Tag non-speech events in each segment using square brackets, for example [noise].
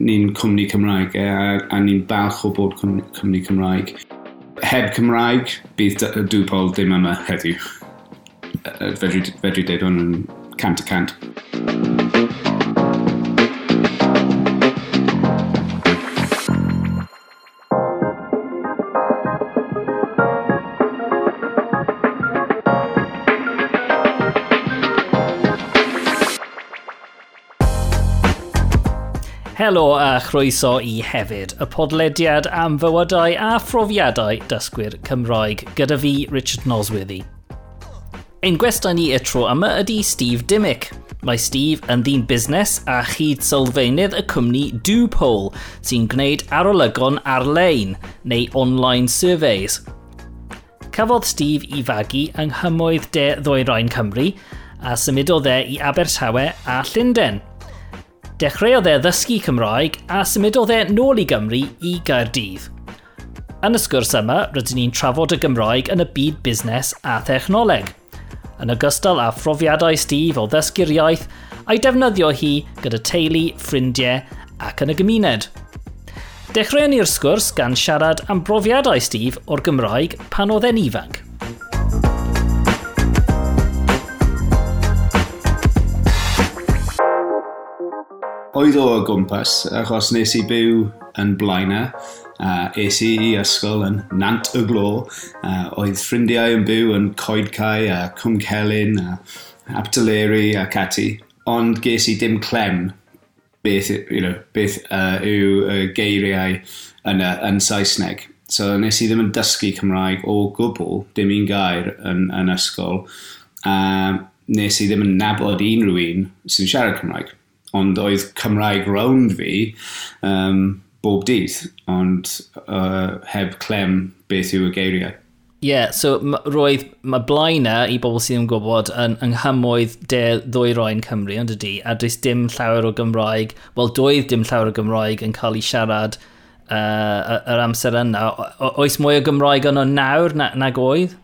ni'n cwmni Cymraeg e, a, a ni'n balch o bod cwmni Cymraeg. Heb Cymraeg, bydd dwpol ddim yma heddiw. Fedri, fedri deud hwn yn cant y cant. Helo a chroeso i hefyd, y podlediad am fywydau a phrofiadau dysgwyr Cymraeg gyda fi, Richard Nosworthy. Ein gwestai ni y tro yma ydy Steve Dimmick. Mae Steve yn ddyn busnes a chyd sylfaenydd y cwmni Dupol sy'n gwneud arolygon ar-lein neu online surveys. Cafodd Steve i fagu yng nghymoedd de ddwyrain Cymru a symudodd e i Abertawe a Llundain – Dechreuodd e ddysgu Cymraeg a symudodd e nôl i Gymru i Gaerdydd. Yn y sgwrs yma, rydyn ni'n trafod y Gymraeg yn y byd busnes a thechnoleg. Yn ogystal â phrofiadau Steve o ddysgu'r iaith a'i defnyddio hi gyda teulu, ffrindiau ac yn y gymuned. Dechreuon ni'r sgwrs gan siarad am brofiadau Steve o'r Gymraeg pan oedd e'n ifanc. oedd o o gwmpas, achos nes i byw yn blaena, Uh, es i i ysgol yn Nant y Glo. Uh, oedd ffrindiau yn byw yn Coedcau a Cwm Celyn a Aptaleri a Cati, Ond ges i dim clem beth, you know, beth uh, yw uh, geiriau yn, uh, yn Saesneg. So nes i ddim yn dysgu Cymraeg o gwbl, dim un gair yn, yn ysgol. A um, nes i ddim yn nabod unrhyw un sy'n siarad Cymraeg ond oedd Cymraeg rownd fi um, bob dydd, ond uh, heb clem beth yw y geiriau. Ie, yeah, so roedd, mae blaenau e, i bobl sydd yn gwybod yn ynghymoedd de ddwy roi'n Cymru, ond ydy, a does dim llawer o Gymraeg, wel doedd dim llawer o Gymraeg yn cael ei siarad uh, yr amser yna. O, oes mwy o Gymraeg yno nawr na, nag oedd?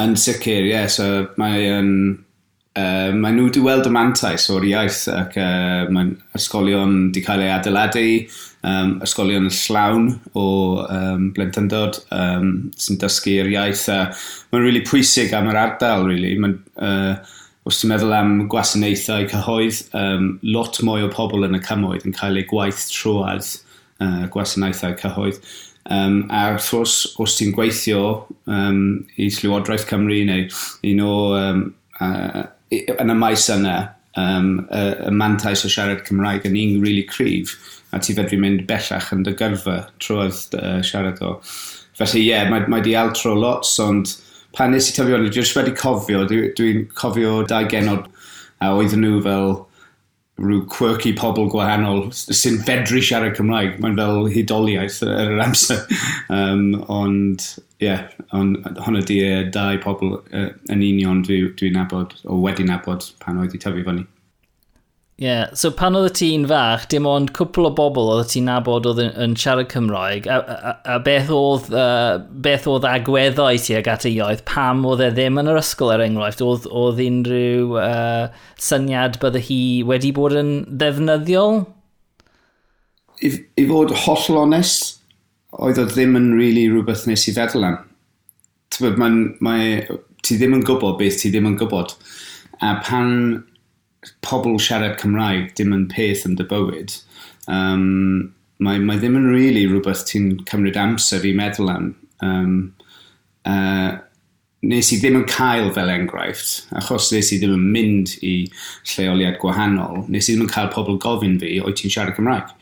Yn sicr, ie. Yeah. So mae um, Uh, mae nhw wedi weld y mantais o'r iaith ac uh, mae'n ysgolion wedi cael eu adeiladu, um, ysgolion llawn o um, blentyndod um, sy'n dysgu'r iaith. Uh, mae'n really pwysig am yr ardal, really. Mae'n, uh, os ti'n meddwl am gwasanaethau cyhoedd, um, lot mwy o pobl yn y cymoedd yn cael eu gwaith trwad uh, gwasanaethau cyhoedd. Um, a wrth gwrs, os ti'n gweithio um, i Llywodraeth Cymru neu un o um, uh, yn y maes yna, um, y, y mantais o siarad Cymraeg yn un rili really cryf, a ti fedru mynd bellach yn dy gyrfa trwy'r uh, siarad o. Felly ie, yeah, mae, mae di altro lot, ond pan nes i tyfu o'n dwi'n wedi cofio, dwi'n dwi cofio dau genod a oedden nhw fel rhyw quirky pobl gwahanol sy'n fedru siarad Cymraeg. Mae'n fel hudoliaeth ar yr amser. um, ond, ie, yeah, on, hwnna di e, dau pobl uh, e, yn union dwi'n dwi nabod, o wedi nabod pan oedd i tyfu fyny yeah. so pan oedd ti'n fach, dim ond cwpl o bobl oedd ti'n nabod oedd yn, yn siarad Cymraeg, a, a, a beth oedd, uh, beth oedd agweddau ti ag at y iaith, pam oedd e ddim yn yr ysgol er enghraifft, oedd, oedd unrhyw uh, syniad bydde hi wedi bod yn ddefnyddiol? I, i fod holl onest, oedd o ddim yn really rhywbeth nes i feddwl am. Mae, mae, ti ddim yn gwybod beth ti ddim yn gwybod. A pan pobl siarad Cymraeg dim yn peth yn dy bywyd, um, mae, mae ddim yn really rhywbeth ti'n cymryd amser i meddwl am. Um, uh, nes i ddim yn cael fel enghraifft, achos nes i ddim yn mynd i lleoliad gwahanol, nes i ddim yn cael pobl gofyn fi, oed ti'n siarad Cymraeg.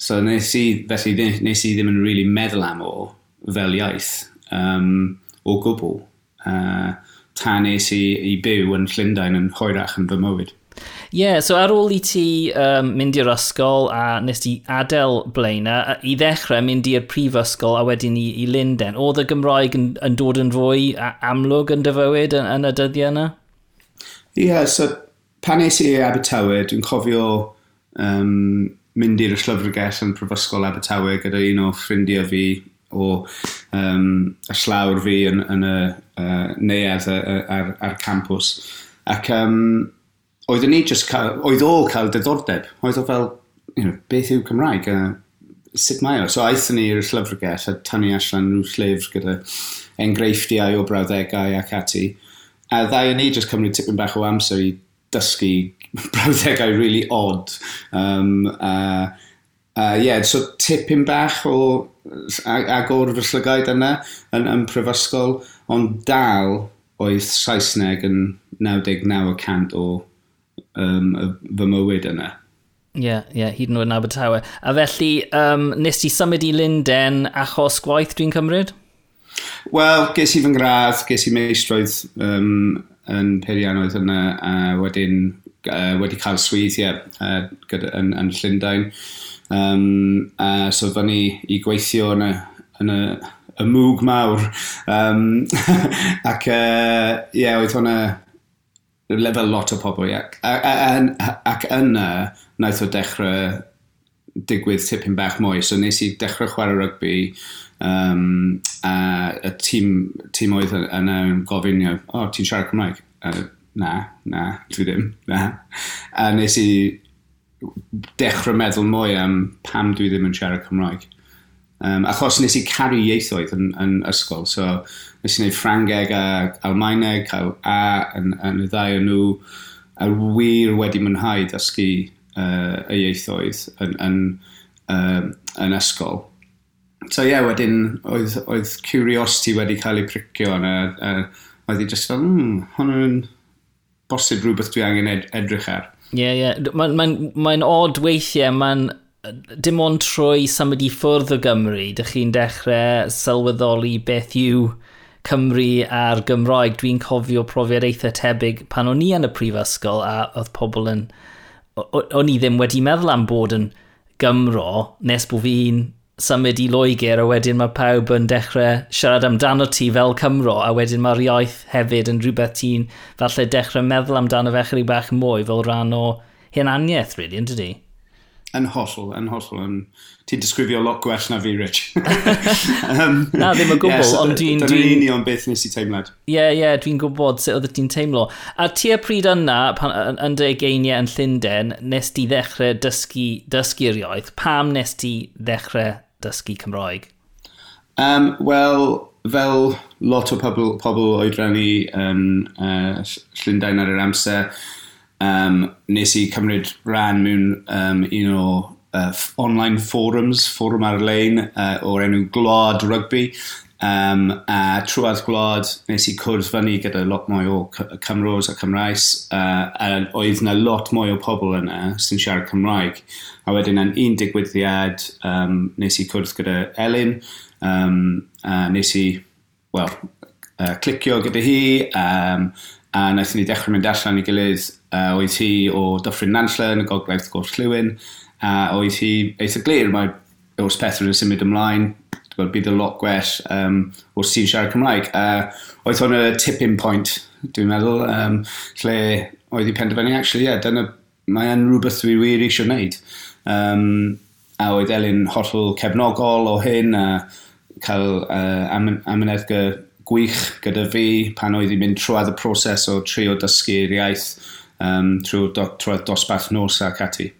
So nes i, felly nes i ddim yn really meddwl am o fel iaith um, o gwbl. Uh, ta nes i, i byw yn Llundain yn hoerach yn fy mywyd yeah, so ar ôl i ti um, mynd i'r ysgol a nes ti adael blaenau, i ddechrau mynd i'r prifysgol a wedyn i, i Linden, oedd y Gymraeg yn, yn dod yn fwy amlwg yn dyfywyd yn, yn y dyddiau yna? Ie, yeah, so pan nes i Abertawe, dwi'n cofio um, mynd i'r llyfrgell yn prifysgol Abertawe gyda un o ffrindiau fi o um, y slawr fi yn, yn y uh, neuedd ar, ar, ar campus. Ac um, oeddwn ni just cael, oedd o cael diddordeb. Oedd o fel, you know, beth yw Cymraeg? Uh, sut mae o? So aethon i'r llyfrgell a tynnu allan rhyw llyfr gyda enghreifftiau o brawddegau ac ati. A ddau ni just cymryd tipyn bach o amser i dysgu [laughs] brawddegau really odd. Um, uh, uh, yeah, so tipyn bach o agor fy llygaid yna yn, yn prifysgol, ond dal oedd Saesneg yn 99% o um, fy mywyd yna. Ie, yeah, yeah, hyd yn oed yn Abertawe. A felly, um, nes ti symud i Linden achos gwaith dwi'n cymryd? Wel, ges i fy ngradd, ges i meistroedd um, yn peiriannoedd yna, a wedyn uh, wedi cael swydd, ie, yeah, uh, gyda, yn, yn Llundain. Um, uh, so fyny i gweithio yn y, yn y, y mwg mawr. Um, [laughs] ac, ie, uh, yeah, oedd hwnna lefel lot o pobl, ac, ac yna naeth o dechrau digwydd tipyn bach mwy. So nes i dechrau chwarae rygbi, um, a y tîm, tîm oedd yna yn gofyn, o, oh, ti'n siarad Cymraeg? Uh, na, na, dwi ddim, na. A nes i dechrau meddwl mwy am pam dwi ddim yn siarad Cymraeg. Um, achos nes i caru ieithoedd yn, yn ysgol, so Nes i wneud Ffrangeg a Almaeneg, cael A yn, yn y ddau o nhw. A wir wedi mwynhau dysgu uh, y ieithoedd yn, yn, um, yn ysgol. So ie, yeah, wedyn oedd, oedd curiosity wedi cael ei pricio yna. Uh, oedd i just fel, hmm, hwn yn bosib rhywbeth dwi angen ed edrych ar. Ie, yeah, ie. Yeah. Mae'n ma, n, ma, odd weithiau, mae'n dim ond trwy symud i ffwrdd o Gymru, dych chi'n dechrau sylweddoli beth yw Cymru a'r Gymraeg, dwi'n cofio profiad eitha tebyg pan o'n i yn y prifysgol a oedd pobl yn... O'n i ddim wedi meddwl am bod yn Gymro nes bod fi'n symud i Loegr a wedyn mae pawb yn dechrau siarad amdano ti fel Cymro a wedyn mae'r iaith hefyd yn rhywbeth ti'n falle dechrau meddwl amdano fe chydig bach mwy fel rhan o hunaniaeth, really, yn dydi? Yn hollol, yn hollol. Yn... Ti'n disgrifio lot gwell na fi, Rich. [laughs] um, na, ddim yn gwybod. yeah, so, ond dwi'n... Dyna dwi... union beth nes i teimlad. Ie, yeah, ie, yeah, dwi'n gwybod sut oedd ti'n teimlo. A ti y pryd yna, pan, yn dy geiniau yn Llundain, nes ti ddechrau dysgu, dysgu'r iaith. Pam nes ti ddechrau dysgu Cymraeg? Um, Wel, fel lot o pobl, pobl oedran ni yn um, uh, Llundain ar yr amser, Um, nes i cymryd rhan mewn um, un o uh, online forums, forum ar-lein uh, o'r enw Glod Rugby. Um, a trwad gwlad, nes i cwrdd fyny gyda lot mwy o Cymros a Cymraes, uh, a oedd yna lot mwy o pobl yna sy'n siarad Cymraeg. A wedyn yn un digwyddiad, um, nes i cwrdd gyda Elin, um, a nes i, well, uh, clicio gyda hi, um, a wnaethon ni dechrau mynd allan i gilydd Uh, oedd hi o Dyffryn Nantlle yn y gogledd gwrs Llywyn, a uh, oedd hi eitha glir, mae wrth pethau yn symud ymlaen, gweld, bydd y lot gwell um, wrth sy'n siarad Cymraeg. Uh, oedd hwn y tipping point, dwi'n meddwl, um, lle oedd hi penderfynu, actually, yeah, dyna, mae yn rhywbeth dwi wir eisiau gwneud. Um, a oedd Elin hollol cefnogol o hyn, a cael uh, am, amyneddga gwych gyda fi pan oedd hi'n mynd trwy'r y proses o trio dysgu'r iaith um, trwy do, trwy dosbarth nos ac ati.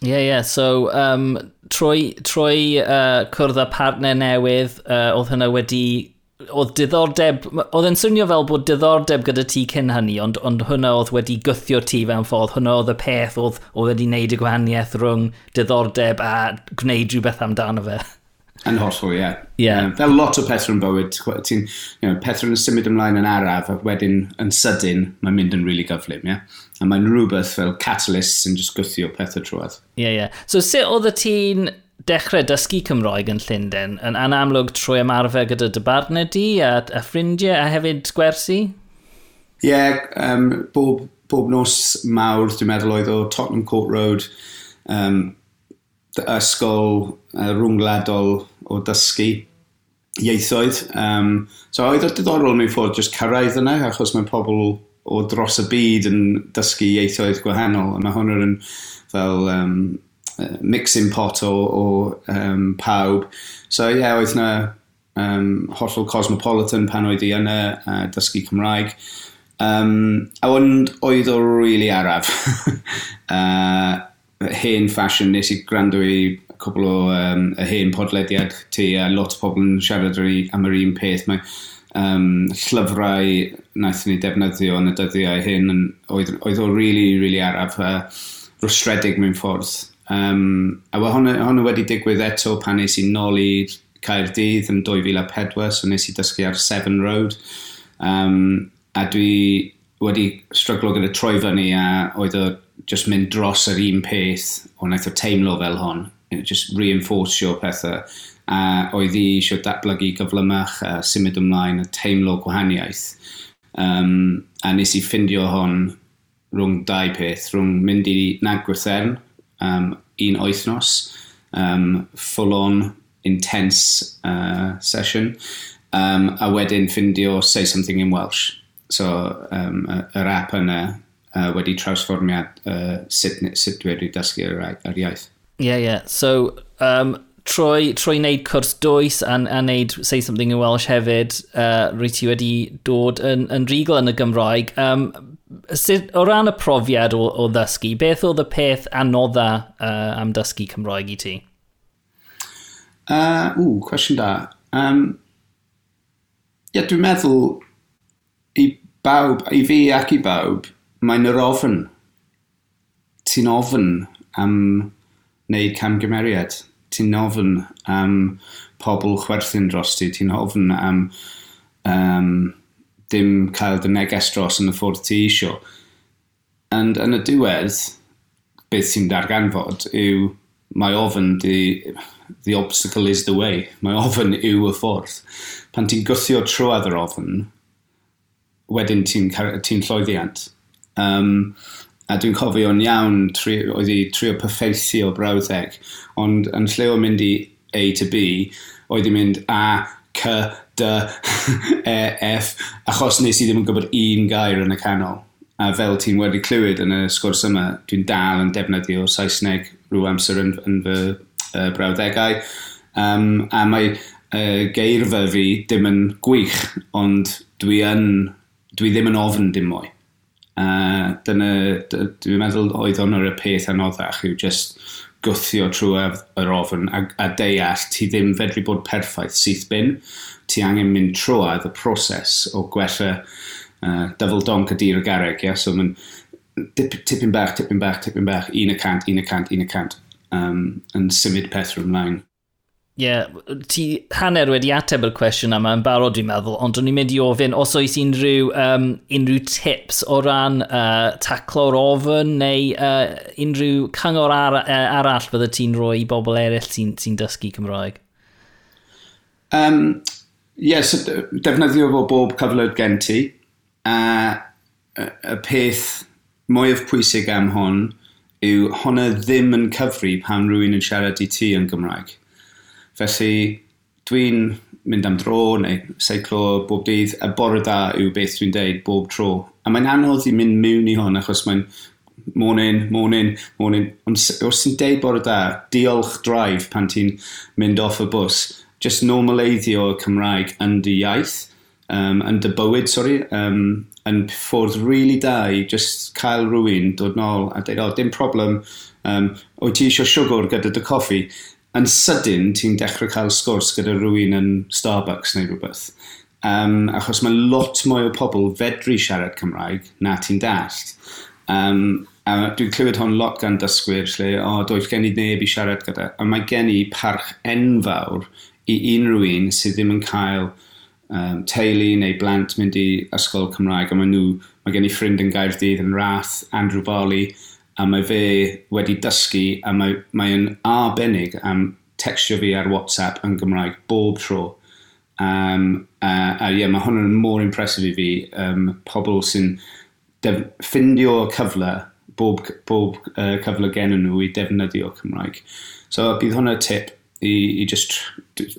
Ie, yeah, ie. Yeah. So, um, trwy, trwy uh, cwrdd â partner newydd, uh, oedd hynna wedi oedd diddordeb, oedd yn swnio fel bod diddordeb gyda ti cyn hynny, ond, ond hwnna oedd wedi gythio ti fewn ffordd, hwnna oedd y peth oedd, oedd wedi gwneud y gwahaniaeth rhwng diddordeb a gwneud rhywbeth amdano fe. Yn hollol, ie. Yeah. Yeah. Um, fel lot o pethau yn bywyd, ti'n, you know, pethau yn symud ymlaen yn araf, a wedyn yn sydyn, mae'n mynd yn rili really gyflym, ie. Yeah? a mae'n rhywbeth fel catalyst sy'n just gwythio pethau trwad. Ie, yeah, ie. Yeah. So sut oedd y ti'n dechrau dysgu Cymroeg yn Llundain yn anamlwg trwy ymarfer gyda dy barnau di a, a ffrindiau a hefyd gwersi? Ie, yeah, um, bob, bob nos mawr dwi'n meddwl oedd o Tottenham Court Road um, ysgol uh, rhwngwladol o dysgu ieithoedd. Um, so oedd o diddorol mewn ffordd just cyrraedd yna achos mae pobl o dros y byd yn dysgu ieithoedd gwahanol, a mae hwn yn fel um, mixing pot o, o um, pawb. So ie, yeah, oedd na um, hollol cosmopolitan pan oedd i yna, a uh, dysgu Cymraeg. Um, a ond oedd o really araf. [laughs] uh, hen fashion nes i gwrando i cwbl o um, y hen podlediad ti a lot o pobl yn siarad am yr un peth. Mae um, llyfrau wnaethon ni defnyddio yn y dyddiau hyn oedd, oedd o really, really araf uh, rwystredig mewn ffordd. Um, a hwnna, hwnna wedi digwydd eto pan nes i nôl i Caerdydd yn 2004, so nes i dysgu ar Seven Road. Um, a dwi wedi stryglo gyda troi fyny a oedd o just mynd dros yr un peth o wnaeth o teimlo fel hon. Just reinforcio pethau a oedd i eisiau datblygu gyflymach a symud ymlaen a teimlo gwahaniaeth. Um, a nes i ffindio hon rhwng dau peth, rhwng mynd i Nagwrthern, um, un oethnos, um, full-on, intense uh, session, um, a wedyn ffindio Say Something in Welsh. So, um, yr app yna uh, wedi trawsfformiad uh, sut, sut wedi dysgu ar, ar iaith. Ie, yeah, ie. Yeah. So, um, trwy, trwy wneud cwrs dwys a, a wneud Say Something in Welsh hefyd, uh, rwy ti wedi dod yn, yn rigol yn y Gymraeg. Um, sut, o ran y profiad o, o ddysgu, beth oedd y peth anodda uh, am dysgu Cymraeg i ti? Uh, ww, cwestiwn da. Um, yeah, dwi'n meddwl i bawb, i fi ac i bawb, mae'n yr ofyn. Ti'n ofyn am wneud camgymeriad ti'n ofyn am pobl chwerthin dros ti, ti'n ofyn am um, dim cael dy neges dros yn y ffwrdd ti isio. And yn y diwedd, beth sy'n darganfod yw mae ofyn di, the obstacle is the way. Mae ofyn yw y ffordd. Pan ti'n gwthio trwad yr ofyn, wedyn ti'n ti llwyddiant. Um, a dwi'n cofio'n iawn tri, oedd i trio o brawddeg, ond yn lle o mynd i A to B, oedd i'n mynd A, C, D, [laughs] E, F, achos nes i ddim yn gwybod un gair yn y canol. A fel ti'n wedi clywed yn y sgwrs yma, dwi'n dal yn defnyddio Saesneg rhyw amser yn, yn fy uh, brawddegau. Um, a mae uh, geirfa fi dim yn gwych, ond dwi, yn, dwi ddim yn ofn dim mwy. Uh, dyna, dwi'n meddwl oedd hwn yr y peth anoddach yw just gwthio trwy yr ofn a, a deall ti ddim fedru bod perffaith syth bin. Ti angen mynd trwy y proses o gwella uh, dyfel donc y dir y garreg. Yeah? So mae'n tipyn bach, tipyn bach, tipyn bach, un y cant, un y cant, un y cant um, yn symud peth rhwng mlaen. Ie, yeah, ti hanner wedi ateb y cwestiwn yma yn barod dwi'n meddwl, ond o'n i'n mynd i ofyn os oes unrhyw, um, unrhyw tips o ran uh, taclo'r ofyn neu uh, unrhyw cyngor ar, uh, arall bydde ti'n rhoi i bobl eraill sy'n sy dysgu Cymraeg? Um, yes, defnyddio fo bob cyflwyd gen ti. Uh, y peth mwyaf pwysig am hon yw hwnna ddim yn cyfru pan rhywun yn siarad i ti yn Gymraeg Felly, dwi'n mynd am dro neu seiclo bob dydd, a bore da yw beth dwi'n deud bob tro. A mae'n anodd i mynd mewn i hon, achos mae'n morning, morning, morning. Ond os ti'n deud bore da, diolch drive pan ti'n mynd off y bws. Just normaleiddio Cymraeg yn dy iaith, um, yn dy bywyd, sorry, um, yn ffordd really da i just cael rhywun dod nôl a dweud, o, oh, dim problem, um, o ti eisiau siwgr gyda dy coffi? yn sydyn ti'n dechrau cael sgwrs gyda rhywun yn Starbucks neu rhywbeth. Um, achos mae lot mwy o pobl fedru siarad Cymraeg na ti'n dallt. Um, a dwi'n clywed hon lot gan dysgwyr lle, o, oh, doedd gen i neb i siarad gyda. A mae gen i parch enfawr i unrhyw un sydd ddim yn cael um, teulu neu blant mynd i ysgol Cymraeg. A mae nhw, mae gen i ffrind yn Gaerdydd yn Rath, Andrew Foley, a mae fe wedi dysgu a mae, mae arbennig am textio fi ar WhatsApp yn Gymraeg bob tro. Um, a, a ie, yeah, mae hwnna'n mor impresif i fi. Um, pobl sy'n ffindio cyfle, bob, bob uh, cyfle gen nhw i defnyddio Cymraeg. So bydd hwnna tip i, i just...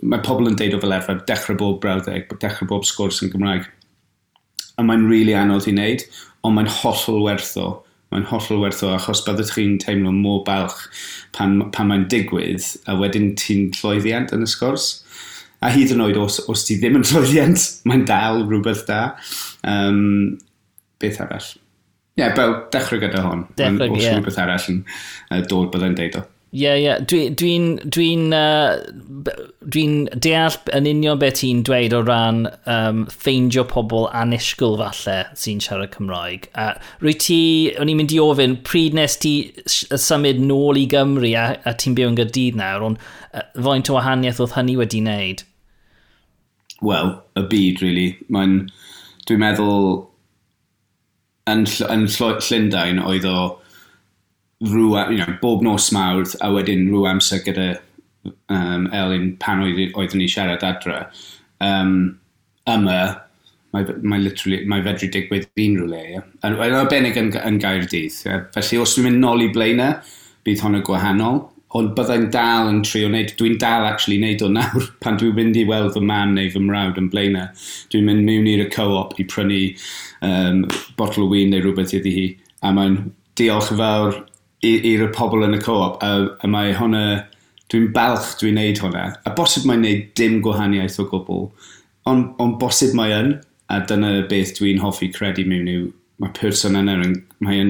Mae pobl yn deud o fel efo, dechrau bob brawddeg, dechrau bob sgwrs yn Gymraeg. A mae'n rili really anodd i wneud, ond mae'n hollol werth o Mae'n hollol werthfawr achos byddwch chi'n teimlo mor balch pan, pan mae'n digwydd a wedyn ti'n llwyddiant yn y sgwrs. A hyd yn oed os, os ti ddim yn llwyddiant, mae'n dal rhywbeth da. Um, beth arall? Ie, yeah, dechrau gyda hon. Dechrau, ie. Yeah. Rhywbeth arall yn uh, dod byddai'n deud o. Ie, yeah, ie. Yeah. Dwi'n dwi dwi uh, dwi deall yn union beth ti'n dweud o ran um, ffeindio pobl anisgwyl falle sy'n siarad Cymraeg. A rwy ti, o'n i'n mynd i ofyn, pryd nes ti symud nôl i Gymru a, a ti'n byw yn gydydd nawr, ond uh, faint o wahaniaeth oedd hynny wedi wneud? Wel, y byd, really. Mae'n, dwi'n meddwl, yn, yn Llundain oedd o rhyw, you know, bob nos mawrth a wedyn rhyw amser gyda um, Elin pan oedd, oeddwn ni siarad adre. Um, yma, mae, mae, literally, mae fedru digwydd un rhywle. Ie. Yn, yn arbennig yn, yn gair dydd. Ie. Felly os dwi'n mynd nôl i blaenau, bydd hwn yn gwahanol. Ond byddai'n dal yn trio wneud, dwi'n dal actually wneud o nawr [laughs] pan dwi'n mynd i weld fy mam neu fy mrawd yn blaenau. Dwi'n mynd mewn i'r co-op i prynu um, botl o wyn neu rhywbeth iddi hi. A mae'n diolch yn fawr i'r pobl yn y co-op, a, a mae hwnna, dwi'n balch dwi'n neud hwnna, a bosib mae'n neud dim gwahaniaeth o gwbl, ond on bosib mae yn, a dyna beth dwi'n hoffi credu mewn yw, mae person yna yn, mae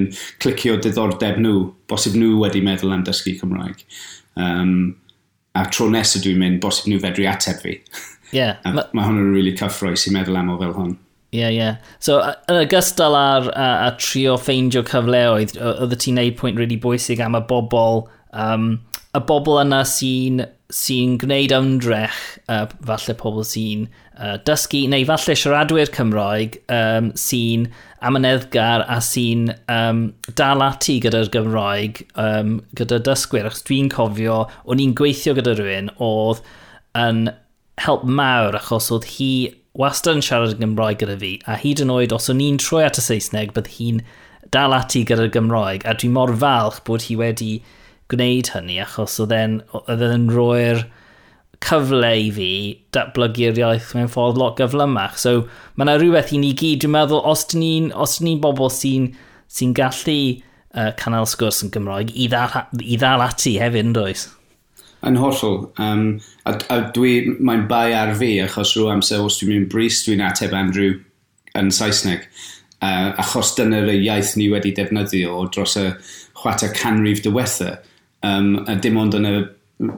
clicio diddordeb nhw, bosib nhw wedi meddwl am dysgu Cymraeg. Um, a tro nesaf dwi'n mynd, bosib nhw fedru ateb fi. Ie. [laughs] Yeah, mae ma hwn yn rili really cyffroes i meddwl am o fel hwn. Ie, yeah, ie. Yeah. So, yn ogystal ar a, a trio ffeindio cyfleoedd, oedd ti'n neud pwynt really bwysig am y bobl, um, y bobl yna sy'n sy gwneud ymdrech, uh, falle pobl sy'n uh, dysgu, neu falle siaradwyr Cymroeg um, sy'n amyneddgar a sy'n um, dal ati gyda'r Gymroeg, um, gyda dysgwyr. Achos dwi'n cofio, o'n i'n gweithio gyda rhywun oedd yn help mawr achos oedd hi wastad yn siarad yn Gymraeg gyda fi, a hyd yn oed os o'n i'n troi at y Saesneg, bydd hi'n dal ati gyda'r Gymraeg, a dwi mor falch bod hi wedi gwneud hynny, achos oedd e'n oedd e'n roi'r cyfle i fi datblygu'r iaith mewn ffordd lot gyflymach. So mae yna rhywbeth i ni gyd, dwi'n meddwl, os dyn ni'n ni bobl sy'n sy gallu uh, canel sgwrs yn Gymraeg, i ddal, i ddal ati hefyd, yn does? Yn hollol. Um, a, a dwi, mae'n bai ar fi, achos rhyw amser os dwi'n mynd bris, dwi'n ateb Andrew yn Saesneg. Uh, achos dyna'r iaith ni wedi defnyddio dros y chwata canrif diwetha. Um, a dim ond yn y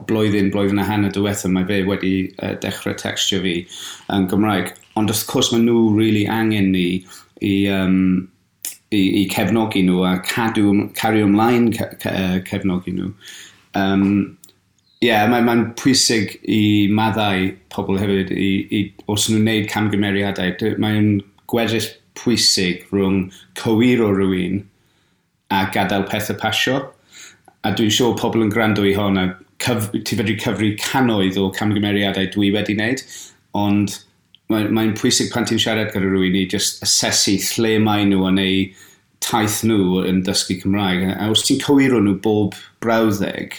blwyddyn, blwyddyn a hanner diwetha, mae fe wedi uh, dechrau textio fi yn Gymraeg. Ond wrth gwrs mae nhw really angen ni i, um, i, i cefnogi nhw a cadw, cario ymlaen ce, ce, cefnogi nhw. Um, yeah, mae'n ma, pwysig i maddau pobl hefyd i, i, os nhw'n gwneud camgymeriadau. Mae'n gweddill pwysig rhwng cywiro rhywun a gadael pethau pasio. A dwi'n siŵr pobl yn gwrando i hon a cyf, ti fedru cyfru canoedd o camgymeriadau dwi wedi wneud, ond mae'n mae, pwysig pan ti'n siarad gyda rhywun i just asesu lle mae nhw yn ei taith nhw yn dysgu Cymraeg. A os ti'n cywiro nhw bob brawddeg,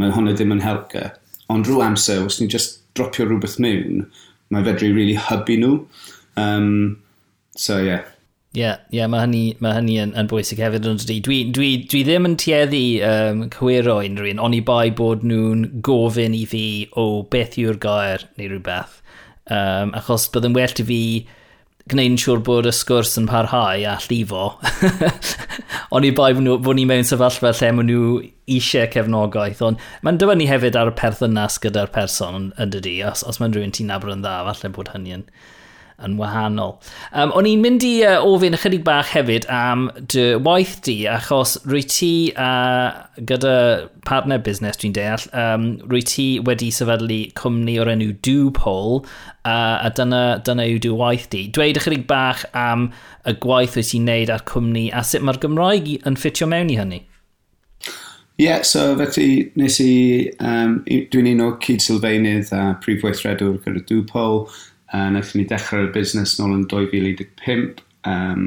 mae hwnna ddim yn helpu. Ond rhyw amser, os ni'n just dropio rhywbeth mewn, mae fedru really hybu nhw. Um, so. Yeah. Ie, yeah, yeah, mae hynny, mae hynny yn, yn bwysig hefyd yn dwi, dwi, dwi, dwi ddim yn tueddu um, cywiro unrhyw un, ond i bai bod nhw'n gofyn i fi o beth yw'r gair neu rhywbeth. Um, achos bydd yn well i fi gwneud yn siŵr bod y sgwrs yn parhau a llifo. [laughs] ond i bai bod ni mewn sefyllfa lle maen nhw eisiau cefnogaeth, ond mae'n dibynnu hefyd ar y perthynas gyda'r person yn dydi, os, os mae'n rhywun ti'n nabod yn dda, falle bod hynny yn yn wahanol. Um, o'n i'n mynd i uh, ofyn ychydig bach hefyd am dy waith di, achos rwy ti uh, gyda partner busnes dwi'n deall, um, rwy ti wedi sefydlu cwmni o'r enw Dupol, uh, a dyna, dyna yw dy waith di. Dweud ychydig bach am y gwaith wyt ti'n neud ar cwmni a sut mae'r Gymraeg yn ffitio mewn i hynny? Ie, yeah, so felly nes i, um, dwi'n un o cyd-sylfaenydd a prif weithredwr gyda Dupol, a wnaethon ni dechrau'r busnes nôl yn 2015 um,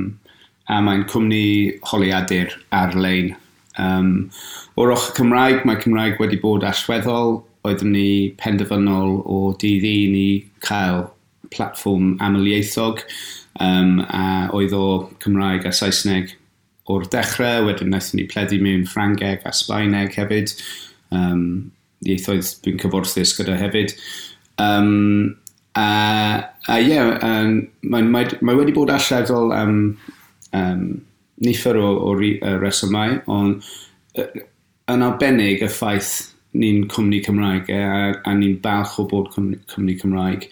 a mae'n cwmni holiadur ar-lein. Um, o'r ochr Cymraeg, mae Cymraeg wedi bod allweddol. Oeddwn ni penderfynol o dydd i ni cael platfform amlieithog um, a oedd o Cymraeg a Saesneg o'r dechrau, wedyn wnaethon ni pleddu mewn Ffrangeg a Sbaeneg hefyd, um, ieithoedd dwi'n cyfwrthus gyda hefyd. Um, Uh, yeah, um, mae, mae, mae wedi bod allweddol um, um, nifer o, o uh, resymau, ond uh, yn arbennig y ffaith ni'n cwmni Cymraeg e, a, a ni'n balch o bod cwmni, cwmni Cymraeg.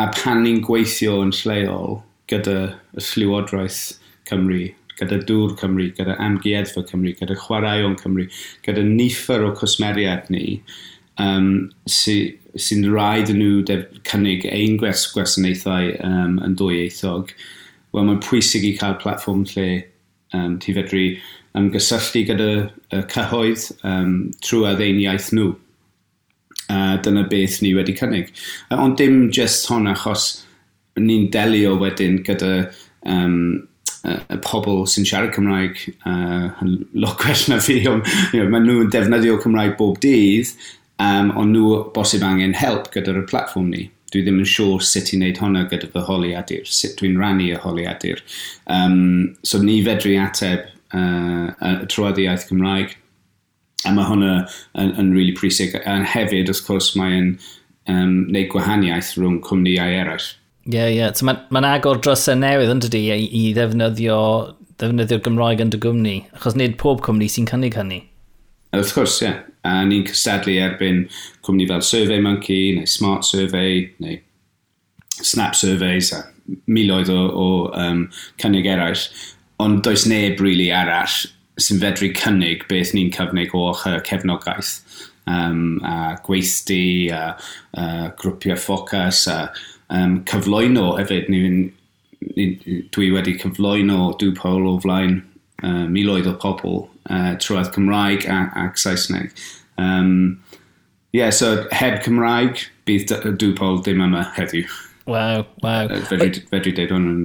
A pan ni'n gweithio yn lleol gyda y Llywodraeth Cymru, gyda Dŵr Cymru, gyda Amgueddfa Cymru, gyda Chwaraeon Cymru, gyda nifer o cwsmeriad ni, um, sy'n sy rhaid yn nhw cynnig ein gwers gwasanaethau um, yn dwy eithog, wel mae'n pwysig i cael platform lle um, ti fedru ymgysylltu gyda y cyhoedd um, trwy addein iaith nhw. A dyna beth ni wedi cynnig. Ond dim jyst hon achos ni'n delio wedyn gyda um, y pobl sy'n siarad Cymraeg uh, [laughs] lot gwell na fi, ond you know, maen nhw'n defnyddio Cymraeg bob dydd, um, ond nhw bosib angen help gyda'r platform ni. Dwi ddim yn siŵr sut i wneud hwnna gyda fy holiadur, sut dwi'n rannu y holiadur. Um, so ni fedru ateb uh, y trwad iaith Cymraeg, a mae hwnna yn, yn really pwysig. A hefyd, wrth gwrs, mae'n um, neud gwahaniaeth rhwng cwmnïau eraill. Ie, yeah, ie. Yeah. So mae'n ma, agor dros y newydd yn dydi i, i ddefnyddio, ddefnyddio'r Gymraeg yn dy gwmni, achos nid pob cwmni sy'n cynnig hynny. Wrth gwrs, ie. Yeah. A ni'n cystadlu erbyn cwmni fel SurveyMonkey, neu Smart Survey, neu Snap Surveys, a miloedd o, o um, cynnig eraill. Ond does neb rili really arall sy'n fedru cynnig beth ni'n cyfnig o cefnogaeth. Um, a gweithdi, a, a grwpiau ffocus, a um, cyflwyno hefyd. Ni, ni, dwi wedi cyflwyno dŵpol o flaen uh, miloedd o pobl uh, trwy'r Cymraeg ac, Saesneg. Um, yeah, so heb Cymraeg, bydd Dwpol ddim yma heddiw. Wow, wow. Fedri, fedri deud hwn yn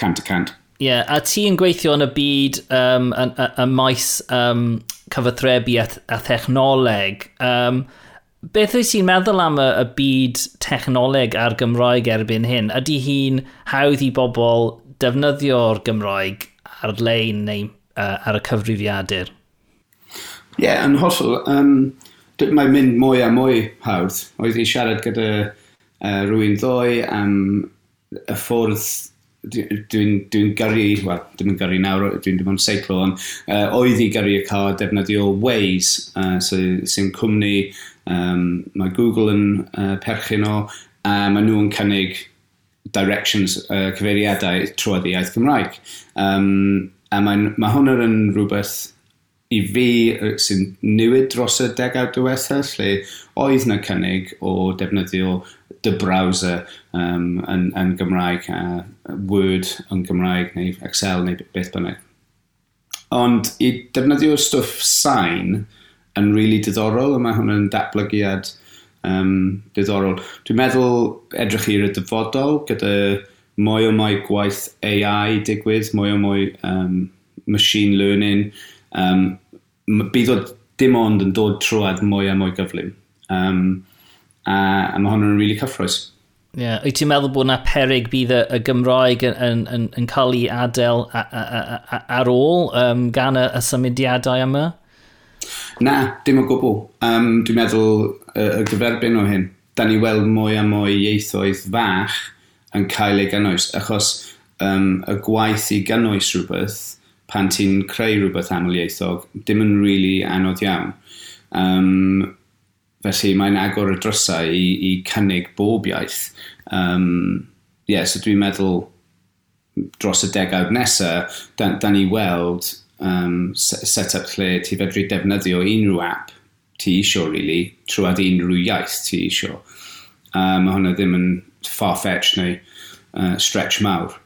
cant y cant. Ie, yeah, a ti yn gweithio yn y byd um, y, y, y maes um, cyfathrebu a, a thechnoleg. Um, beth wyt ti'n meddwl am y, y byd technoleg a'r Gymraeg erbyn hyn? Ydy hi'n hawdd i bobl defnyddio'r Gymraeg ar-lein neu uh, ar y cyfrifiadur? Ie, yeah, yn hollol. Um, mae'n mynd mwy a mwy hawdd. Oedd i siarad gyda uh, rhywun ddoe am y ffordd dwi'n dwi, dwi gyrru, wel, dwi'n yn gyrru nawr, dwi'n dim ond seiclo, ond uh, oedd i gyrru y car defnyddio Waze, uh, so, sy'n cwmni, um, mae Google yn uh, perchyn o, a maen nhw'n cynnig directions uh, cyfeiriadau trwy'r iaith Cymraeg. Um, a mae, mae hwnna yn rhywbeth i fi sy'n newid dros y degawd diwethaf, lle oedd na cynnig o defnyddio dy browser um, yn, yn Gymraeg, a Word yn Gymraeg, neu Excel, neu beth bynnag. Ond i defnyddio stwff sain yn rili really diddorol, a mae hwnna'n datblygiad um, diddorol. Dwi'n meddwl edrych i'r dyfodol gyda mwy o mwy gwaith AI digwydd, mwy o mwy um, machine learning. Um, bydd o dim ond yn dod trwad mwy a mwy gyflym. Um, a, a mae hwnnw'n rili really cyffroes. Ie, yeah. wyt ti'n meddwl bod yna perig bydd y, y Gymraeg yn, yn, yn, yn cael ei adael a, a, a, ar ôl um, gan y, y symudiadau yma? Na, dim o gwbl. Um, dwi'n meddwl y, y gyferbyn o hyn, da ni weld mwy a mwy ieithoedd fach yn cael ei gynnwys. Achos um, y gwaith i gynnwys rhywbeth, pan ti'n creu rhywbeth aml ieithog, dim yn really anodd iawn. Um, felly mae'n agor y drysau i, i cynnig bob iaith. Um, yeah, so dwi'n meddwl dros y degawd nesaf, da, da ni weld um, set-up lle ti fedru defnyddio unrhyw app ti isio, really, trwad unrhyw iaith ti isio. A mae hwnna ddim yn far-fetched neu uh, stretch mawr.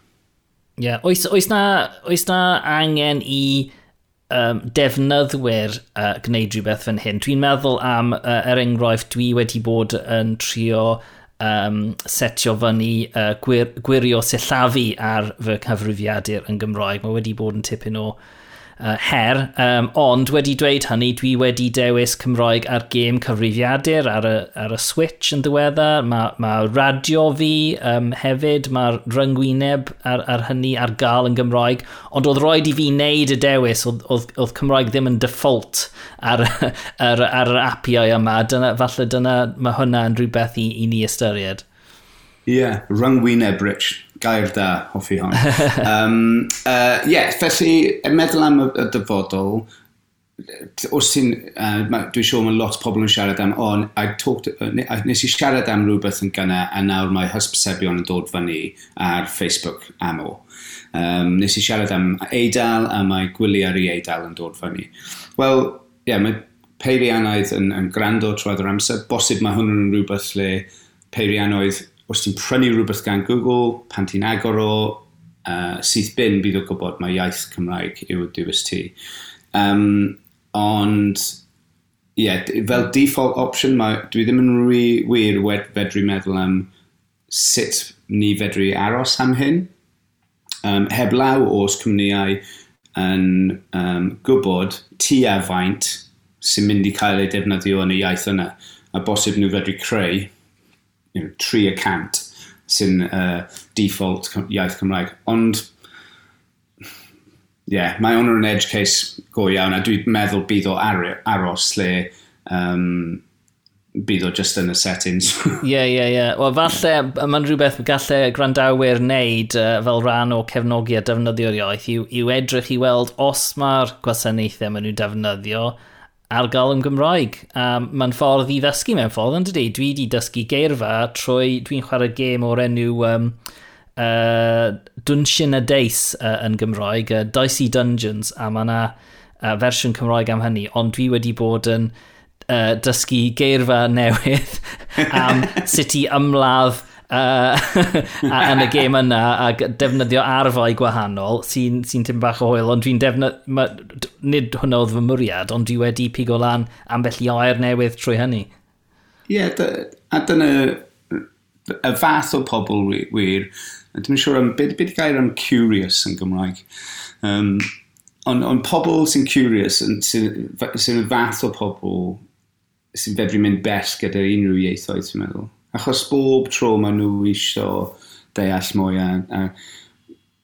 Ie, yeah. oes, oes, na, oes na angen i um, defnyddwyr uh, gwneud rhywbeth fan hyn? Dwi'n meddwl am, uh, er enghraifft, dwi wedi bod yn trio um, setio fyny uh, gwir, gwirio sillafu ar fy cyfrifiadur yn Gymraeg. Mae wedi bod yn tipyn o uh, her, um, ond wedi dweud hynny, dwi wedi dewis Cymroeg ar gêm cyfrifiadur ar y, ar y Switch yn ddiweddar, mae ma radio fi um, hefyd, mae'r ryngwyneb ar, ar hynny ar gael yn Gymroeg, ond oedd roed i fi wneud y dewis, oedd, oedd, oedd Cymroeg ddim yn default ar, [laughs] ar, ar yr apiau yma, dyna, falle dyna mae hwnna yn rhywbeth i, i ni ystyried. Ie, yeah, ryngwyneb, Rich. Gair da, hoffi hon. um, uh, yeah, felly, yn meddwl am y, y dyfodol, os ti'n, uh, dwi'n siŵr mae lot o pobl yn siarad am, o, I talked, uh, nes i siarad am rhywbeth yn gynna, a nawr mae hysbysebion yn dod fyny ar Facebook am o. Um, nes i siarad am eidal, a mae gwyliau ar ei eidal yn dod fyny. Wel, ie, yeah, mae peirianaidd yn, yn grando trwy'r amser. Bosib mae hwn yn rhywbeth lle peirianoedd os ti'n prynu rhywbeth gan Google, pan ti'n agor o, uh, syth bin bydd o gwybod mae iaith Cymraeg yw dywys ti. Um, ond, ie, yeah, fel default option, mae, dwi ddim yn rhy wir wed, fedru meddwl am sut ni fedru aros am hyn. Um, heb law os cwmnïau yn um, gwybod tu a faint sy'n mynd i cael ei defnyddio yn y iaith yna a bosib nhw fedru creu you know, 3 y cant sy'n uh, default iaith Cymraeg. Ond, ie, yeah, mae hwnnw yn edge case go iawn, a dwi'n meddwl bydd o ar aros lle um, bydd o just yn y settings. [laughs] Ie, ie, ie. Wel, falle, mae'n rhywbeth gallai grandawyr wneud uh, fel rhan o cefnogi a defnyddio'r iaith yw, yw edrych i weld os mae'r gwasanaethau maen nhw'n defnyddio, ar gael yn Gymraeg. Um, Mae'n ffordd i ddysgu mewn ffordd, ond ydy, dwi wedi dysgu geirfa trwy, dwi'n chwarae gêm o'r enw um, uh, Dungeon a Dace uh, yn Gymraeg, uh, Dicey Dungeons, a mae yna uh, fersiwn Cymraeg am hynny, ond dwi wedi bod yn uh, dysgu geirfa newydd [laughs] am sut i ymladd uh, [laughs] yn y gêm yna a defnyddio arfau gwahanol sy'n sy, tym bach o hwyl, ond dwi'n defnyddio... Nid hwnna oedd fy mwriad, ond dwi wedi pigo lan ambell i oer newydd trwy hynny. Ie, yeah, a dyna y fath o pobl wir, dwi'n siŵr am, beth be gair am curious yn Gymraeg. Um, ond on pobl sy'n curious, sy'n sy, sy fath o pobl sy'n fedru mynd bell gyda unrhyw ieithoedd, ti'n meddwl. Achos bob tro maen nhw isio deall mwy a, a,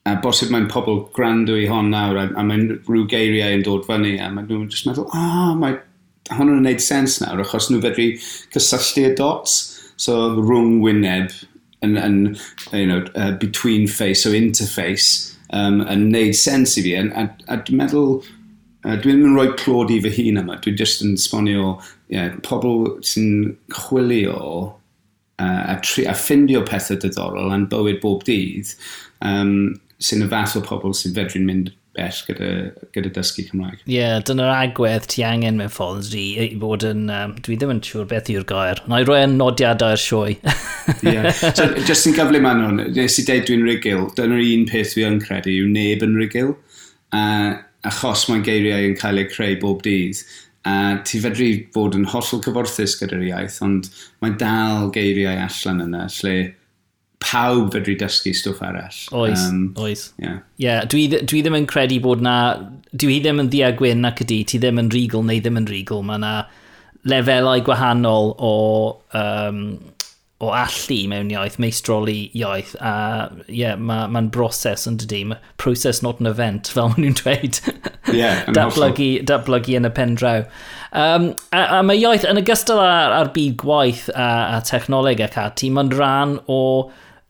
a bosib mae'n pobl grandw i hon nawr a, a mae'n rhyw geiriau yn dod fyny a maen nhw'n just meddwl, ah, mae hwn yn gwneud sens nawr achos nhw fedru cysylltu y dots. So rhwng wyneb yn, yn you know, uh, between face o so interface um, yn neud sens i fi. A, a, a dwi'n meddwl, uh, dwi'n mynd rhoi clod i fy hun yma. Dwi'n just yn sbonio yeah, pobl sy'n chwilio uh, a, tri, a ffindio pethau diddorol yn bywyd bob dydd um, sy'n y fath o pobl sy'n fedru'n mynd bell gyda, gyda dysgu Cymraeg. Ie, yeah, dyna'r agwedd ti angen mewn ffordd i, i bod yn... Um, dwi ddim yn siŵr beth yw'r gair. Na i roi yn nodiadau ar sioe. Ie. yeah. So, just yn gyflym man hwn, nes i deud dwi'n rigil, dyna'r un peth dwi yn credu yw neb yn rigil. Uh, achos mae'n geiriau yn cael eu creu bob dydd, a ti fedru bod yn hollol cyfwrthus gyda'r iaith, ond mae dal geiriau allan yna, lle pawb fedru dysgu stwff arall. Oes, um, oes. Yeah. yeah, dwi, dwi ddim yn credu bod na... Dwi ddim yn ddiagwyn nac ydy, ti ddim yn rigol neu ddim yn rigol. Mae na lefelau gwahanol o um, o allu mewn iaith, meistroli iaith, a ie, yeah, mae'n ma, broses yn dydy, proses not an event, fel maen nhw'n dweud. Ie, yeah, datblygu, datblygu yn y pen draw. Um, a, a mae iaith, yn ogystal ar, ar byd gwaith a, a technoleg ac ati, mae'n rhan o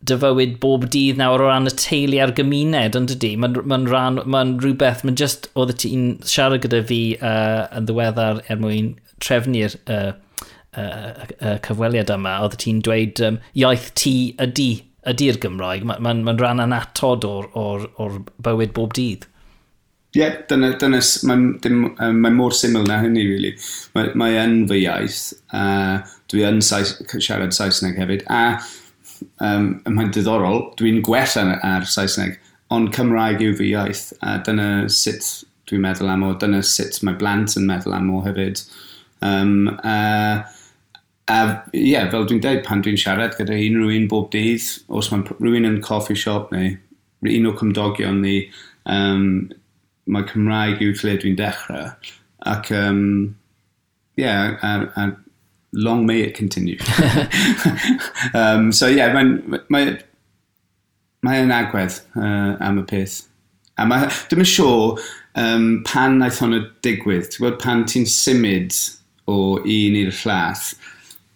dyfywyd bob dydd nawr o ran y teulu a'r gymuned, ond ydy, mae'n ma rhan, mae'n rhywbeth, mae'n just, oedd ti'n siarad gyda fi uh, yn ddiweddar er mwyn trefnu'r uh, uh, uh, cyfweliad yma, oedd ti'n dweud um, iaith ti ydy, ydy'r Gymraeg. Mae'n ma, ma, rhan anatod o'r, or, or bywyd bob dydd. Ie, yeah, dyna, dyna mae'n mae mor syml na hynny, really. Mae, mae yn fy iaith, a dwi yn Saes, siarad Saesneg hefyd, a um, mae'n diddorol, dwi'n gwell ar, ar Saesneg, ond Cymraeg yw fy iaith, a dyna sut dwi'n meddwl am o, dyna sut mae blant yn meddwl am o hefyd. Um, uh, A ie, yeah, fel dwi'n dweud, pan dwi'n siarad gyda unrhyw un bob dydd, os mae rhywun yn coffee shop neu un o cymdogion ni, um, mae Cymraeg yw lle dwi'n dechrau. Ac, um, yeah, a, a long may it continue. [laughs] [laughs] um, so ie, yeah, mae'n mae, mae agwedd uh, am y peth. A mae, dim yn siŵr um, pan naeth hwnna digwydd. Ti'n gwybod pan ti'n symud o un i'r llath,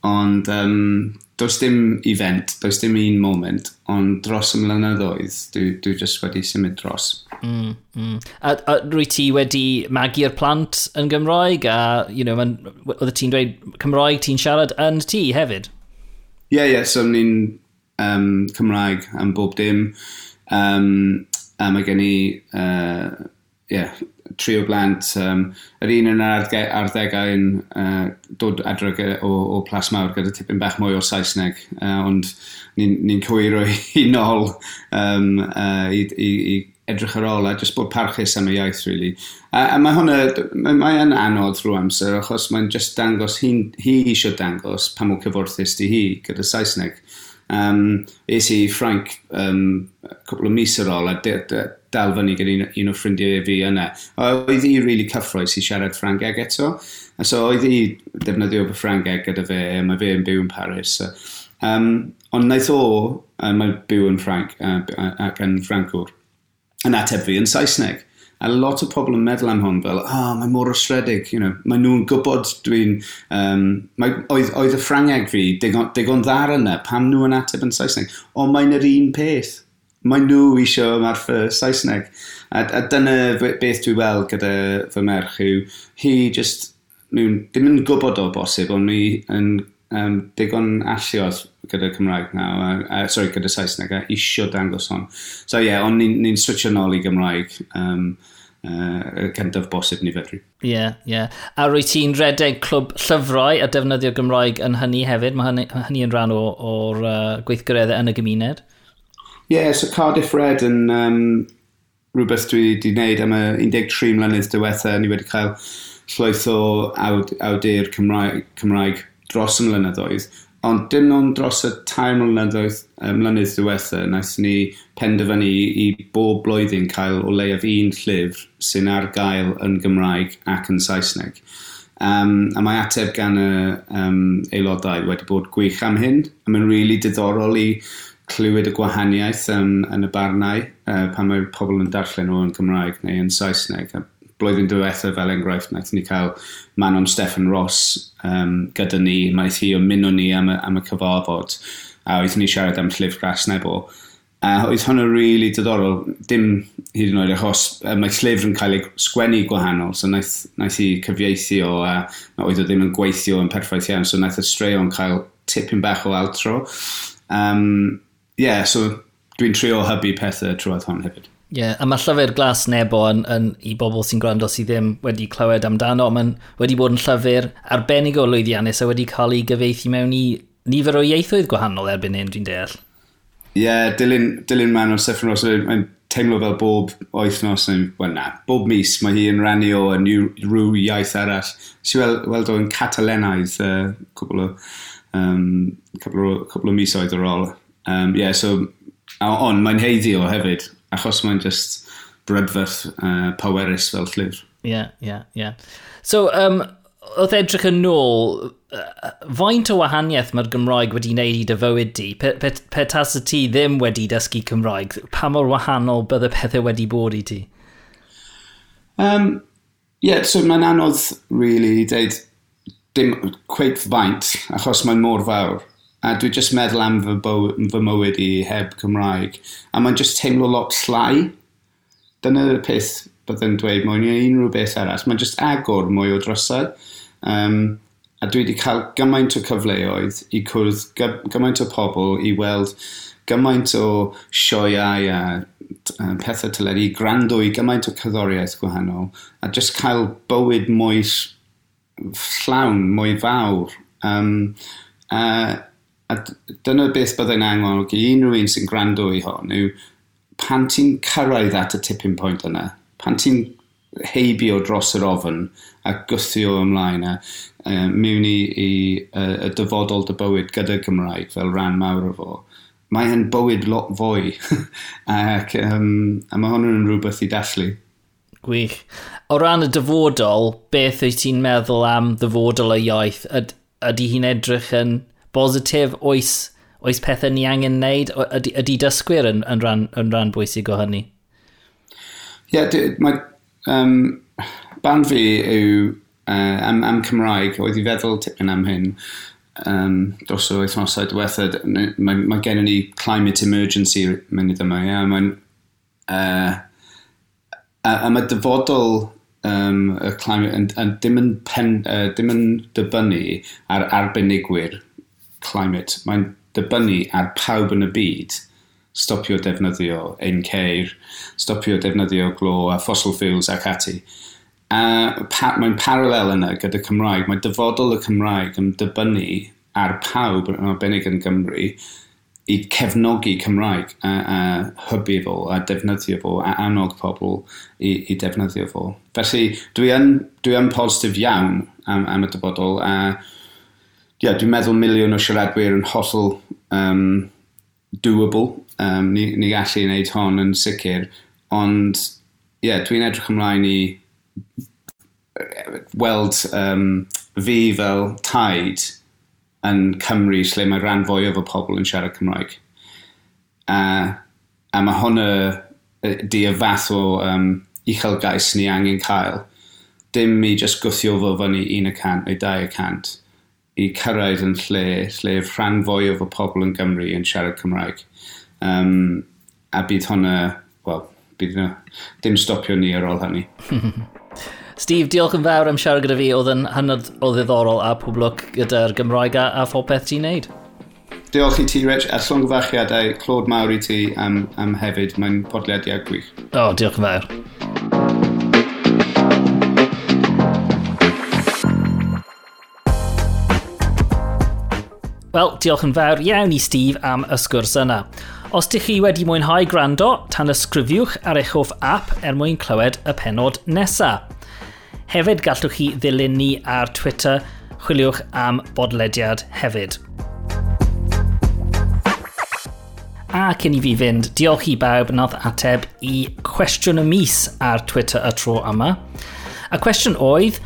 Ond um, does dim event, does dim un moment, ond dros y mlynyddoedd, dwi, dwi jyst wedi symud dros. Mm, mm. A, a rwy ti wedi magu'r plant yn Gymraeg, a you know, oedd ti'n dweud Cymraeg ti'n siarad yn ti hefyd? Ie, yeah, ie, yeah, so ni'n um, Cymraeg am bob dim. Um, a mae gen i, uh, yeah, tri o blant. Um, yr un yn ar arddegau yn uh, dod adreg e o, o plas mawr gyda tipyn bach mwy o Saesneg, uh, ond ni'n ni, ni cwyro [laughs] i nol um, uh, i, i, i edrych ar ôl a jyst bod parchus am y iaith, really. A, a mae hwnna, mae, mae yn anodd rhyw amser, achos mae'n just dangos, hi, hi eisiau dangos pa mwy cyfwrthus di hi gyda Saesneg. Um, es i Ffrainc um, cwpl o mis ar ôl a dal fyny gyda un, un o ffrindiau fi yna. Oedd hi really cyffroes i siarad Ffrangeg eto. A so oedd hi defnyddio fy Ffrangeg gyda fe, mae fe yn byw yn Paris. So, um, ond naeth o, uh, mae byw yn Ffranc uh, ac yn Ffrancwr, yn ateb fi yn Saesneg. A lot o pobl yn meddwl am hwn fel, ah, oh, mae mor osredig, you know, mae nhw'n gwybod dwi'n... Um, mae, oedd, oedd y Ffrangeg fi digon, digon ddar yna, pam nhw yn ateb yn Saesneg, ond mae'n yr un peth mae nhw eisiau ymarfer Saesneg. A, a dyna beth dwi weld gyda fy merch yw, hi just, nhw'n ddim yn gwybod o bosib, ond ni yn um, digon alliodd gyda Cymraeg naw, a, a, sorry, gyda Saesneg, a isio dangos hon. So ie, yeah, ond ni'n ni, switcho nôl i Gymraeg. Um, uh, gyntaf bosib ni fedru. Ie, yeah, ie. Yeah. A rwy ti'n redeg clwb llyfrau a defnyddio Gymraeg yn hynny hefyd? Mae hynny, hynny yn rhan o'r uh, gweithgareddau yn y gymuned? Ie, yeah, so Cardiff Red yn um, rhywbeth dwi wedi gwneud am y 13 mlynedd diwethaf. Ni wedi cael llwyth o awd, awdur Cymraeg, Cymraeg dros y mlynyddoedd. Ond dim ond dros y tair mlynyddoedd, mlynedd diwethaf, naeth ni penderfynu i bob blwyddyn cael o leiaf un llyfr sy'n ar gael yn Gymraeg ac yn Saesneg. Um, a mae ateb gan y um, aelodau wedi bod gwych am hyn, a mae'n rili really diddorol i clywed y gwahaniaeth um, yn y barnau uh, pan mae pobl yn darllen nhw yn Cymraeg neu yn Saesneg. A Blwyddyn diwethaf fel enghraifft, wnaethon ni cael Manon Stefan Ross um, gyda ni, mae hi ymuno ni am y, am y cyfarfod, a oedd ni siarad am llyfr gras nebo. A oedd hwnna rili really diddorol, dim hyd yn oed achos mae llyfr yn cael ei sgwennu gwahanol, so naeth, naeth hi cyfieithu o, a oedd o ddim yn gweithio yn perffaith iawn, so naeth y straeon cael tipyn bach o altro. Um, yeah, so dwi'n trio hybu pethau trwy'r hon hefyd. Ie, yeah, a mae llyfr glas nebo yn, yn i bobl sy'n gwrando sydd ddim wedi clywed amdano. Mae'n wedi bod yn llyfr arbennig o lwyddiannus a wedi cael ei gyfeithi mewn i nifer o ieithoedd gwahanol erbyn hyn, dwi'n deall. Ie, yeah, dilyn, dilyn man o'r Steffan Ross, mae'n teimlo fel bob oethnos, yn, well na, bob mis mae hi yn rannu o rhyw iaith arall. Si weld, weld o'n Catalenaidd uh, cwbl o, um, cwbl o, cwbl o misoedd ar ôl Um, yeah, so, ond mae'n heiddi o hefyd, achos mae'n just brydferth uh, powerus fel llyfr. Ie, yeah, ie, yeah, ie. Yeah. So, um, oedd edrych yn ôl, faint o wahaniaeth mae'r Gymraeg wedi wneud i dy fywyd di? Pe, pe, pe tas y ti ddim wedi dysgu Cymraeg, pa mor wahanol bydde pethau wedi bod i ti? Um, yeah, so mae'n anodd, really, i deud dim cweith faint, achos mae'n mor fawr. A dwi jyst meddwl am fy, bywyd, fy mywyd i heb Cymraeg. A mae'n jyst teimlo lot llai. Dyna'r peth byddwn dweud mwy neu unrhyw beth arall. Mae'n jyst agor mwy o drosau. Um, a dwi wedi cael gymaint o cyfleoedd i cwrdd gymaint o pobl i weld gymaint o sioiau a, a pethau tyledu, i i gymaint o cyddoriaeth gwahanol a just cael bywyd mwy llawn, mwy fawr. Um, uh, A dyna beth byddai'n angen i unrhyw un sy'n gwrando i hon yw pan ti'n cyrraedd at y tipping point yna, pan ti'n heibio dros yr ofyn a gwythio ymlaen a uh, mewn i, i uh, y dyfodol dy bywyd gyda Gymraeg fel rhan mawr o fo, mae hyn bywyd lot fwy [laughs] ac um, a mae hwn yn rhywbeth i dathlu. Gwych. O ran y dyfodol, beth wyt ti'n meddwl am dyfodol y iaith? Yd, ydy hi'n edrych yn bositif oes, oes pethau ni angen wneud? Ydy, ydy dysgwyr yn, yn, ran, yn ran bwysig o hynny? Ie, yeah, mae um, band fi yw uh, am, am Cymraeg, oedd i feddwl tipyn am hyn um, dros o wythnosau diwethaf. Mae, mae gen i ni climate emergency mynd yma. Yeah, mae'n... Uh, a, a mae dyfodol um, y climate, yn, yn, dim, yn pen, uh, dim yn dibynnu ar arbenigwyr climate, mae'n dibynnu ar pawb yn y byd stopio defnyddio ein ceir, stopio defnyddio glo a fossil fuels ac ati. A pa, mae'n paralel yna gyda Cymraeg. Mae dyfodol y Cymraeg yn dibynnu ar pawb yn arbennig yn Gymru i cefnogi Cymraeg a, a hybu fo a defnyddio fo a annog pobl i, i defnyddio fo. Felly dwi yn, dwi yn positif iawn am, am y dyfodol a yeah, dwi'n meddwl miliwn o siaradwyr yn hollol um, doable. Um, ni, ni gallu wneud hon yn sicr. Ond, ie, yeah, dwi'n edrych ymlaen i weld um, fi fel taid yn Cymru lle mae rhan fwy o pobl yn siarad Cymraeg. A, a mae hwnna di y fath o um, uchelgais ni angen cael. Dim i just gwthio fo fyny 1 y cant neu 2 y cant i cyrraedd yn lle lle rhan fwyaf o pobl yn Gymru yn siarad Cymraeg. Um, a bydd hwnna, wel, bydd hwnna, dim stopio ni ar ôl hynny. [laughs] Steve, diolch yn fawr am siarad gyda fi. Oedd yn hynod o ddiddorol a poblwc gyda'r Gymraeg a, a phob peth ti'n neud. Diolch i ti, Rich, a llongfachiadau clod mawr i ti am, am hefyd. Mae'n podlediad gwych. O, oh, diolch yn fawr. Wel, diolch yn fawr iawn i Steve am y sgwrs yna. Os ydych chi wedi mwynhau gwrando, tan ysgrifiwch ar eich hoff app er mwyn clywed y penod nesaf. Hefyd gallwch chi ddilyn ni ar Twitter, chwiliwch am bodlediad hefyd. A cyn i fi fynd, diolch i bawb nath ateb i cwestiwn y mis ar Twitter y tro yma. Y cwestiwn oedd,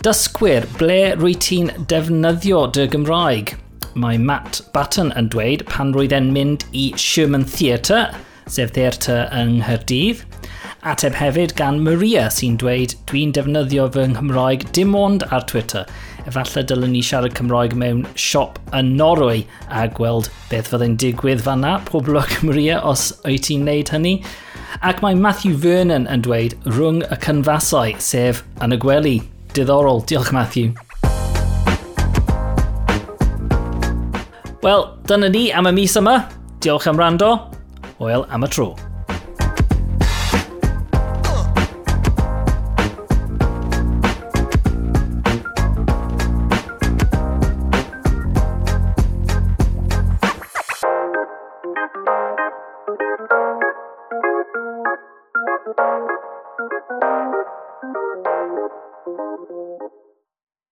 dysgwyr, ble rwy ti'n defnyddio dy Gymraeg? mae Matt Button yn dweud pan roedd e'n mynd i Sherman Theatre, sef theatr yng Nghyrdydd. Ateb hefyd gan Maria sy'n dweud dwi'n defnyddio fy Nghymraeg dim ond ar Twitter. Efallai dylwn ni siarad Cymraeg mewn siop yn Norwy a gweld beth fyddai'n digwydd fanna. Pob lwc [laughs] Maria os wyt ti'n neud hynny. Ac mae Matthew Vernon yn dweud rhwng y cynfasau sef yn y gwely. Diddorol. Diolch Matthew. Wel, dyna ni am y mis yma. Diolch am rando. Hwyl am y tro.